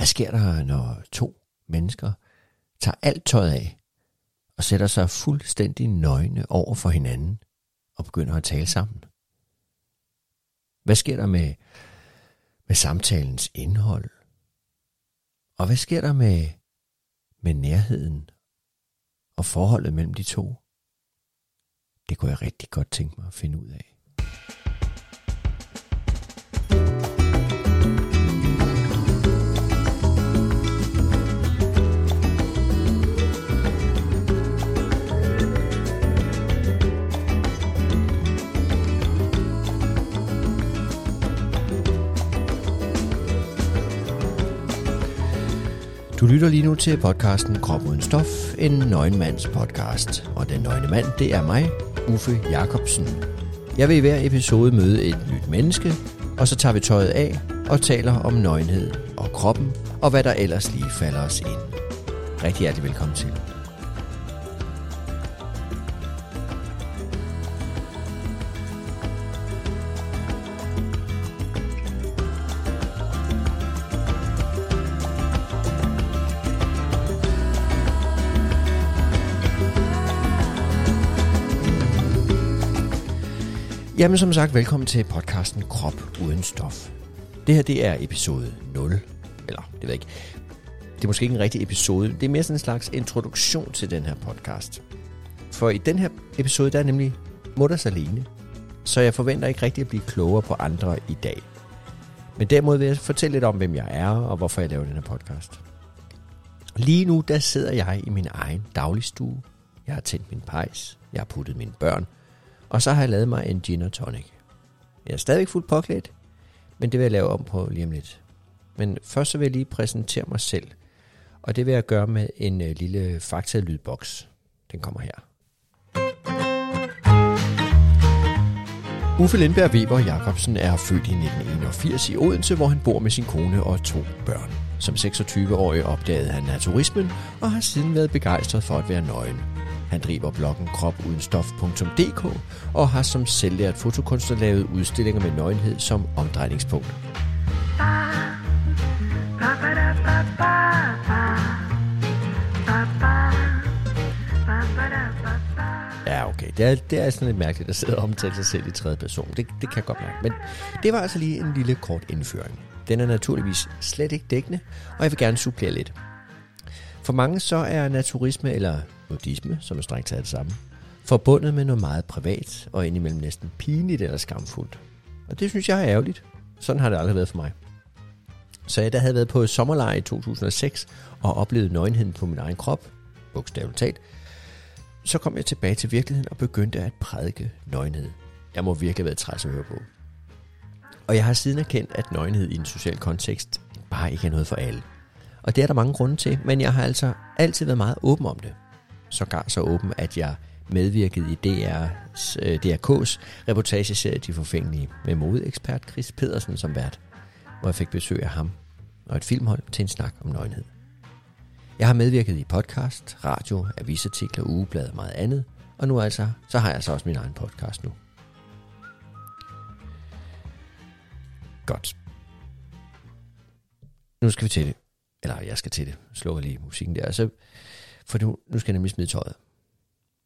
Hvad sker der, når to mennesker tager alt tøjet af og sætter sig fuldstændig nøgne over for hinanden og begynder at tale sammen? Hvad sker der med, med samtalens indhold? Og hvad sker der med, med nærheden og forholdet mellem de to? Det kunne jeg rigtig godt tænke mig at finde ud af. Lytter lige nu til podcasten Krop uden stof, en nøgenmands podcast. Og den nøgne mand, det er mig, Uffe Jakobsen. Jeg vil i hver episode møde et nyt menneske, og så tager vi tøjet af og taler om nøgenhed og kroppen, og hvad der ellers lige falder os ind. Rigtig hjertelig velkommen til. Jamen som sagt, velkommen til podcasten Krop uden stof. Det her, det er episode 0. Eller, det ved jeg ikke. Det er måske ikke en rigtig episode. Det er mere sådan en slags introduktion til den her podcast. For i den her episode, der er nemlig mutters alene. Så jeg forventer ikke rigtig at blive klogere på andre i dag. Men derimod vil jeg fortælle lidt om, hvem jeg er og hvorfor jeg laver den her podcast. Lige nu, der sidder jeg i min egen dagligstue. Jeg har tændt min pejs. Jeg har puttet mine børn – og så har jeg lavet mig en gin og tonic. Jeg er stadigvæk fuldt påklædt, men det vil jeg lave om på lige om lidt. Men først så vil jeg lige præsentere mig selv. Og det vil jeg gøre med en øh, lille fakta-lydboks. Den kommer her. Uffe Lindberg Weber Jacobsen er født i 1981 i Odense, hvor han bor med sin kone og to børn. Som 26-årig opdagede han naturismen og har siden været begejstret for at være nøgen. Han driver bloggen kropudenstof.dk og har som selvlært fotokunstner lavet udstillinger med nøgenhed som omdrejningspunkt. Ja, okay. Det er, det er sådan lidt mærkeligt at sidde og omtale sig selv i tredje person. Det, det kan jeg godt mærke. Men det var altså lige en lille kort indføring. Den er naturligvis slet ikke dækkende, og jeg vil gerne supplere lidt. For mange så er naturisme eller nudisme, som er strengt taget det samme, forbundet med noget meget privat og indimellem næsten pinligt eller skamfuldt. Og det synes jeg er ærgerligt. Sådan har det aldrig været for mig. Så jeg der havde været på et sommerlejr i 2006 og oplevet nøgenheden på min egen krop, bogstaveligt talt, så kom jeg tilbage til virkeligheden og begyndte at prædike nøgenhed. Jeg må virkelig have været træs at høre på. Og jeg har siden erkendt, at nøgenhed i en social kontekst bare ikke er noget for alle. Og det er der mange grunde til, men jeg har altså altid været meget åben om det sågar så åben, at jeg medvirkede i DR's, øh, DRK's reportageserie De Forfængelige med modeekspert Chris Pedersen som vært, hvor jeg fik besøg af ham og et filmhold til en snak om nøgenhed. Jeg har medvirket i podcast, radio, avisartikler, ugeblad og meget andet, og nu altså, så har jeg så også min egen podcast nu. Godt. Nu skal vi til det. Eller jeg skal til det. Slå lige musikken der. Så for nu, nu skal jeg nemlig smide tøjet.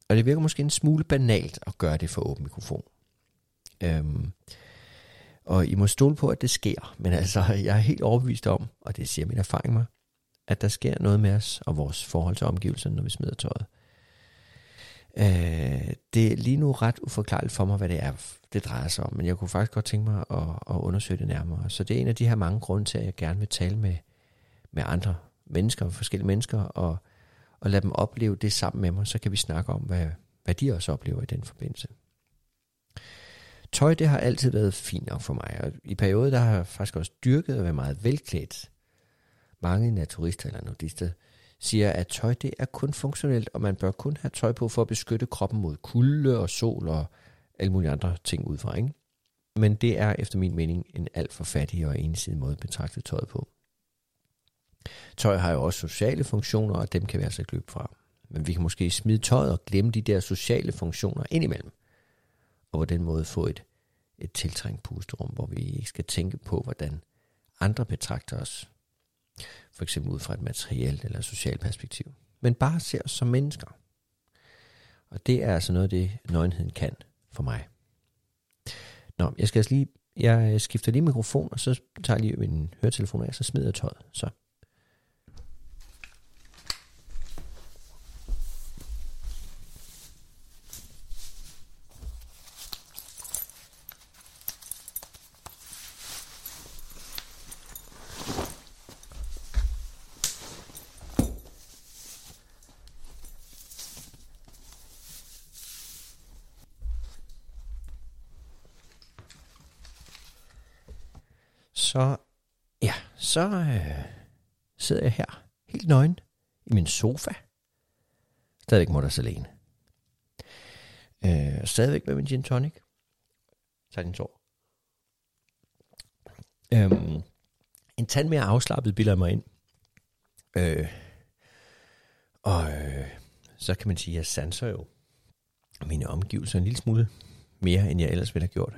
Og det virker måske en smule banalt at gøre det for åben mikrofon. Øhm, og I må stole på, at det sker. Men altså, jeg er helt overbevist om, og det siger min erfaring mig, at der sker noget med os og vores forhold til omgivelserne, når vi smider tøjet. Øh, det er lige nu ret uforklarligt for mig, hvad det er, det drejer sig om. Men jeg kunne faktisk godt tænke mig at, at undersøge det nærmere. Så det er en af de her mange grunde til, at jeg gerne vil tale med, med andre mennesker, forskellige mennesker, og og lade dem opleve det sammen med mig, så kan vi snakke om, hvad, hvad de også oplever i den forbindelse. Tøj, det har altid været fint nok for mig, og i perioder, der har jeg faktisk også dyrket at være meget velklædt. Mange naturister eller nudister siger, at tøj det er kun funktionelt, og man bør kun have tøj på for at beskytte kroppen mod kulde og sol og alle mulige andre ting udefra. Ikke? Men det er efter min mening en alt for fattig og ensidig måde at betragte tøjet på. Tøj har jo også sociale funktioner, og dem kan vi altså ikke løbe fra. Men vi kan måske smide tøjet og glemme de der sociale funktioner indimellem. Og på den måde få et, et tiltrængt pusterum, hvor vi ikke skal tænke på, hvordan andre betragter os. for eksempel ud fra et materielt eller socialt perspektiv, men bare ser os som mennesker. Og det er altså noget af det, nøgenheden kan for mig. Nå, jeg skal altså lige, jeg skifter lige mikrofon, og så tager jeg lige min høretelefon af, og så smider jeg tøjet. Så. Så, ja, så øh, sidder jeg her helt nøgen i min sofa. Stadigvæk mutters alene. Øh, stadigvæk med min gin tonic. Tag din tår. Øhm, en tand mere afslappet bilder mig ind. Øh, og øh, så kan man sige, at jeg sanser jo mine omgivelser en lille smule mere, end jeg ellers ville have gjort.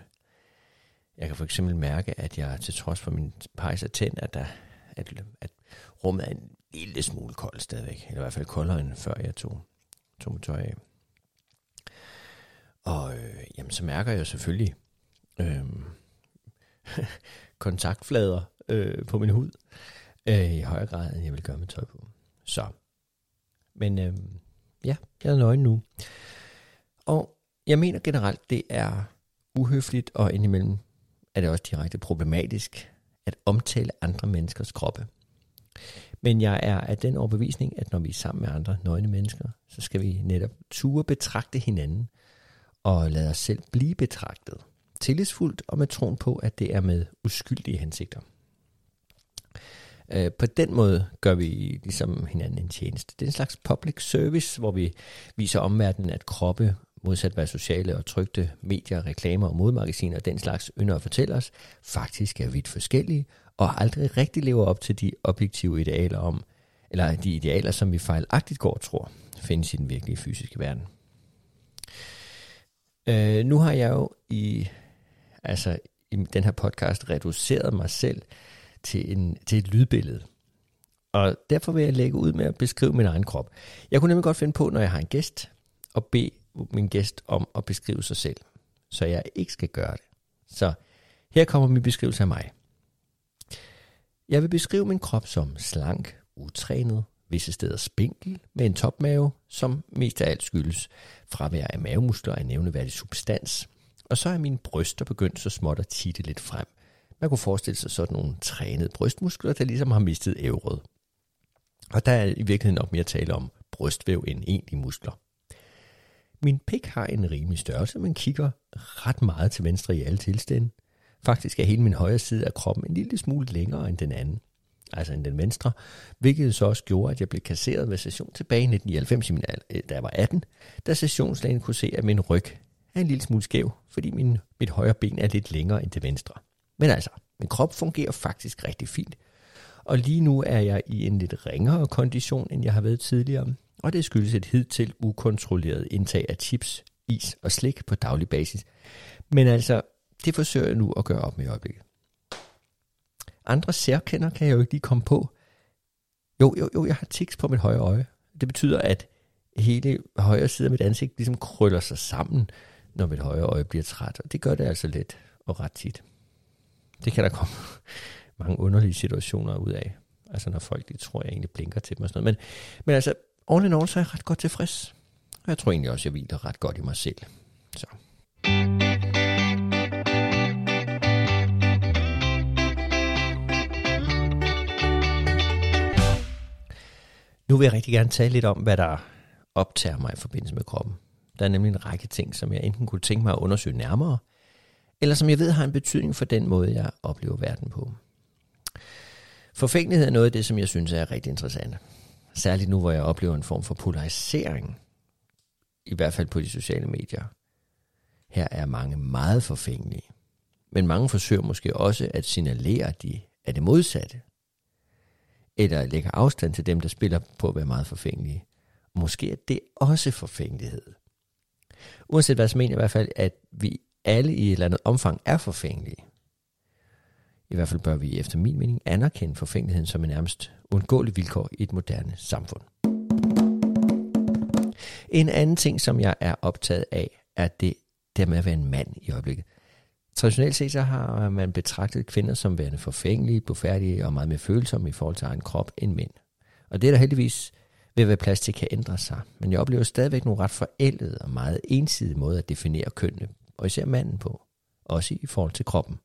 Jeg kan for eksempel mærke, at jeg til trods for min pejs tændt at, der, at, at rummet er en lille smule koldt stadigvæk. Eller i hvert fald koldere end før jeg tog, tog mit tøj af. Og øh, jamen, så mærker jeg selvfølgelig øh, kontaktflader øh, på min hud øh, i højere grad, end jeg vil gøre med tøj på. Så. Men øh, ja, jeg er nøgen nu. Og jeg mener generelt, det er uhøfligt og indimellem er det også direkte problematisk at omtale andre menneskers kroppe. Men jeg er af den overbevisning, at når vi er sammen med andre nøgne mennesker, så skal vi netop ture betragte hinanden og lade os selv blive betragtet. Tillidsfuldt og med troen på, at det er med uskyldige hensigter. Øh, på den måde gør vi ligesom hinanden en tjeneste. Det er en slags public service, hvor vi viser omverdenen, at kroppe modsat hvad sociale og trygte medier, reklamer og modmagasiner og den slags ynder at fortælle os, faktisk er vidt forskellige og aldrig rigtig lever op til de objektive idealer om, eller de idealer, som vi fejlagtigt går og tror, findes i den virkelige fysiske verden. Øh, nu har jeg jo i, altså, i den her podcast reduceret mig selv til, en, til et lydbillede. Og derfor vil jeg lægge ud med at beskrive min egen krop. Jeg kunne nemlig godt finde på, når jeg har en gæst, at bede min gæst om at beskrive sig selv, så jeg ikke skal gøre det. Så her kommer min beskrivelse af mig. Jeg vil beskrive min krop som slank, utrænet, visse steder spinkel, med en topmave, som mest af alt skyldes fravær af mavemuskler og nævneværdig substans. Og så er mine bryster begyndt så småt at titte lidt frem. Man kunne forestille sig sådan nogle trænede brystmuskler, der ligesom har mistet ævret. Og der er i virkeligheden nok mere tale om brystvæv end egentlige muskler. Min pik har en rimelig størrelse, men kigger ret meget til venstre i alle tilstande. Faktisk er hele min højre side af kroppen en lille smule længere end den anden, altså end den venstre, hvilket så også gjorde, at jeg blev kasseret ved session tilbage i 1999, øh, da jeg var 18, da sessionslægen kunne se, at min ryg er en lille smule skæv, fordi min, mit højre ben er lidt længere end det venstre. Men altså, min krop fungerer faktisk rigtig fint. Og lige nu er jeg i en lidt ringere kondition, end jeg har været tidligere, og det skyldes et hidtil ukontrolleret indtag af chips, is og slik på daglig basis. Men altså, det forsøger jeg nu at gøre op med i øjeblikket. Andre særkender kan jeg jo ikke lige komme på. Jo, jo, jo, jeg har tiks på mit højre øje. Det betyder, at hele højre side af mit ansigt ligesom krøller sig sammen, når mit højre øje bliver træt. Og det gør det altså lidt og ret tit. Det kan der komme mange underlige situationer ud af. Altså når folk de tror, jeg egentlig blinker til dem og sådan noget. Men, men altså, all in all, så er jeg ret godt tilfreds. Og jeg tror egentlig også, jeg hviler ret godt i mig selv. Så. Nu vil jeg rigtig gerne tale lidt om, hvad der optager mig i forbindelse med kroppen. Der er nemlig en række ting, som jeg enten kunne tænke mig at undersøge nærmere, eller som jeg ved har en betydning for den måde, jeg oplever verden på. Forfængelighed er noget af det, som jeg synes er rigtig interessant. Særligt nu, hvor jeg oplever en form for polarisering, i hvert fald på de sociale medier. Her er mange meget forfængelige, men mange forsøger måske også at signalere, at de er det modsatte. Eller lægge afstand til dem, der spiller på at være meget forfængelige. Måske er det også forfængelighed. Uanset hvad, så mener jeg i hvert fald, at vi alle i et eller andet omfang er forfængelige. I hvert fald bør vi efter min mening anerkende forfængeligheden som en nærmest undgåelig vilkår i et moderne samfund. En anden ting, som jeg er optaget af, er det der med at være en mand i øjeblikket. Traditionelt set så har man betragtet kvinder som værende forfængelige, blufærdige og meget mere følsomme i forhold til egen krop end mænd. Og det er der heldigvis ved at være plads til kan ændre sig. Men jeg oplever stadigvæk nogle ret forældede og meget ensidige måder at definere kønnene, og især manden på, også i forhold til kroppen.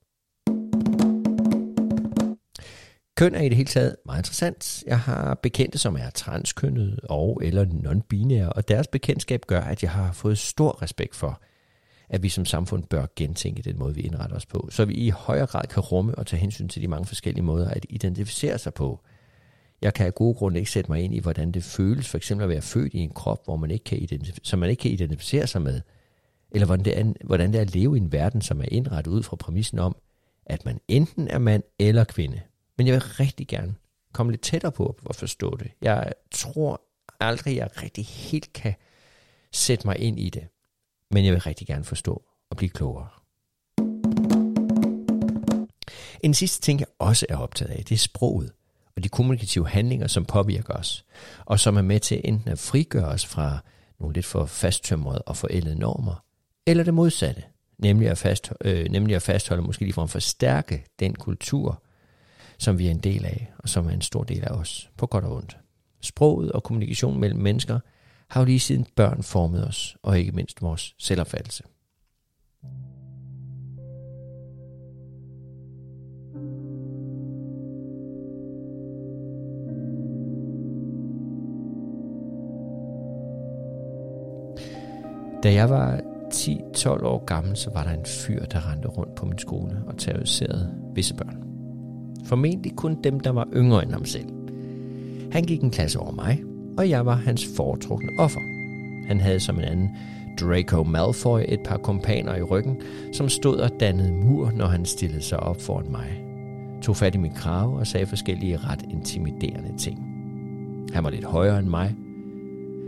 Køn er i det hele taget meget interessant. Jeg har bekendte, som er transkønnet og eller non-binære, og deres bekendtskab gør, at jeg har fået stor respekt for, at vi som samfund bør gentænke den måde, vi indretter os på, så vi i højere grad kan rumme og tage hensyn til de mange forskellige måder at identificere sig på. Jeg kan af gode grunde ikke sætte mig ind i, hvordan det føles for eksempel at være født i en krop, hvor man ikke kan som man ikke kan identificere sig med, eller hvordan det, er, hvordan det er at leve i en verden, som er indrettet ud fra præmissen om, at man enten er mand eller kvinde. Men jeg vil rigtig gerne komme lidt tættere på at forstå det. Jeg tror aldrig, jeg rigtig helt kan sætte mig ind i det. Men jeg vil rigtig gerne forstå og blive klogere. En sidste ting, jeg også er optaget af, det er sproget og de kommunikative handlinger, som påvirker os, og som er med til enten at frigøre os fra nogle lidt for fasttømrede og forældede normer, eller det modsatte, nemlig at, fast, øh, nemlig at fastholde, måske lige for at forstærke den kultur, som vi er en del af, og som er en stor del af os, på godt og ondt. Sproget og kommunikation mellem mennesker har jo lige siden børn formet os, og ikke mindst vores selvopfattelse. Da jeg var 10-12 år gammel, så var der en fyr, der rendte rundt på min skole og terroriserede visse børn. Formentlig kun dem, der var yngre end ham selv. Han gik en klasse over mig, og jeg var hans foretrukne offer. Han havde som en anden Draco Malfoy et par kompaner i ryggen, som stod og dannede mur, når han stillede sig op foran mig. Tog fat i min krave og sagde forskellige ret intimiderende ting. Han var lidt højere end mig,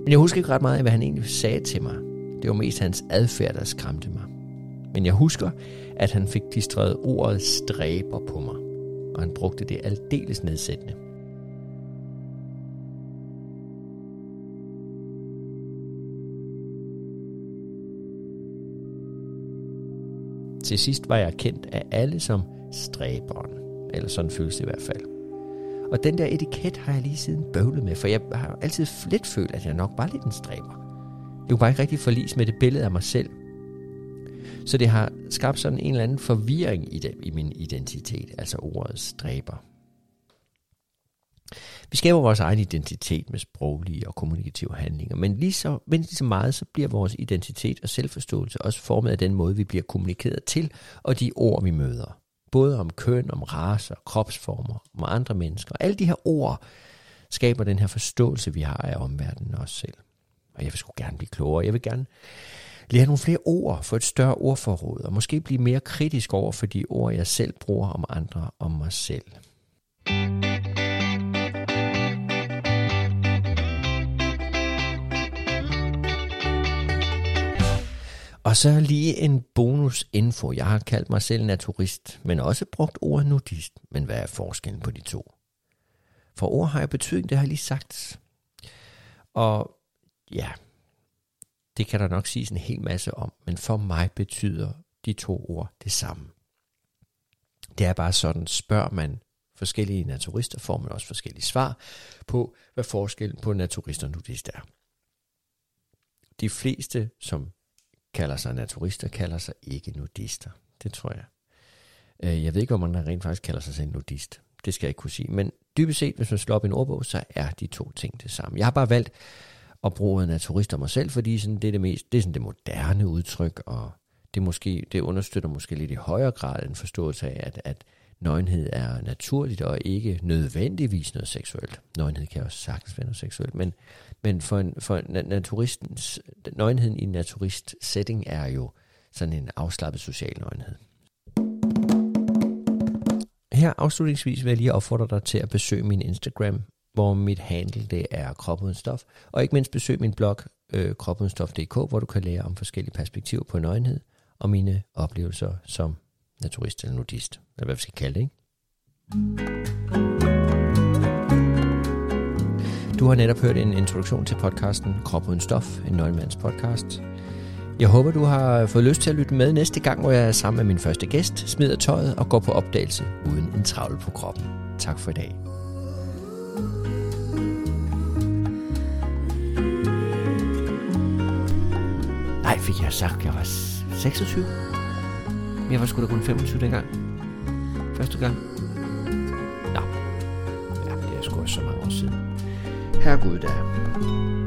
men jeg husker ikke ret meget af, hvad han egentlig sagde til mig. Det var mest hans adfærd, der skræmte mig. Men jeg husker, at han fik distrædet ordet stræber på mig, og han brugte det aldeles nedsættende. Til sidst var jeg kendt af alle som stræberen, eller sådan føles det i hvert fald. Og den der etiket har jeg lige siden bøvlet med, for jeg har altid lidt følt, at jeg nok var lidt en stræber. Jeg kunne bare ikke rigtig forlis med det billede af mig selv. Så det har skabt sådan en eller anden forvirring i, det, i min identitet, altså ordet stræber. Vi skaber vores egen identitet med sproglige og kommunikative handlinger, men lige så, men lige så meget så bliver vores identitet og selvforståelse også formet af den måde, vi bliver kommunikeret til, og de ord, vi møder. Både om køn, om raser, kropsformer, om andre mennesker. Alle de her ord skaber den her forståelse, vi har af omverdenen og os selv. Og jeg vil sgu gerne blive klogere. Jeg vil gerne lære nogle flere ord, få et større ordforråd, og måske blive mere kritisk over for de ord, jeg selv bruger om andre og mig selv. Og så lige en bonus info. Jeg har kaldt mig selv naturist, men også brugt ordet nudist. Men hvad er forskellen på de to? For ord har jeg betydning, det har jeg lige sagt. Og ja, det kan der nok siges en hel masse om, men for mig betyder de to ord det samme. Det er bare sådan, spørger man forskellige naturister, får man også forskellige svar på, hvad forskellen på naturist og nudist er. De fleste, som kalder sig naturister, kalder sig ikke nudister. Det tror jeg. Øh, jeg ved ikke, om man rent faktisk kalder sig selv nudist. Det skal jeg ikke kunne sige. Men dybest set, hvis man slår op en ordbog, så er de to ting det samme. Jeg har bare valgt at af turister mig selv, fordi sådan, det er det mest, det er sådan det moderne udtryk, og det, måske, det understøtter måske lidt i højere grad en forståelse af, at, at nøgenhed er naturligt og ikke nødvendigvis noget seksuelt. Nøgenhed kan også sagtens være noget seksuelt, men, men for, en, for en naturistens, nøgenheden i en naturist setting er jo sådan en afslappet social nøgenhed. Her afslutningsvis vil jeg lige opfordre dig til at besøge min Instagram, hvor mit handle det er krop uden stof, og ikke mindst besøg min blog øh, kropudenstof.dk, hvor du kan lære om forskellige perspektiver på nøgenhed og mine oplevelser som naturist eller nudist, eller hvad vi skal kalde det, ikke? Du har netop hørt en introduktion til podcasten Krop uden stof, en nøgenmands podcast. Jeg håber, du har fået lyst til at lytte med næste gang, hvor jeg er sammen med min første gæst, smider tøjet og går på opdagelse uden en travl på kroppen. Tak for i dag. Nej, fik jeg sagt, jeg var 26? Jeg var sgu da kun 25 dengang. Første gang. Nå. Ja, det er sgu også så mange år siden. Herregud da.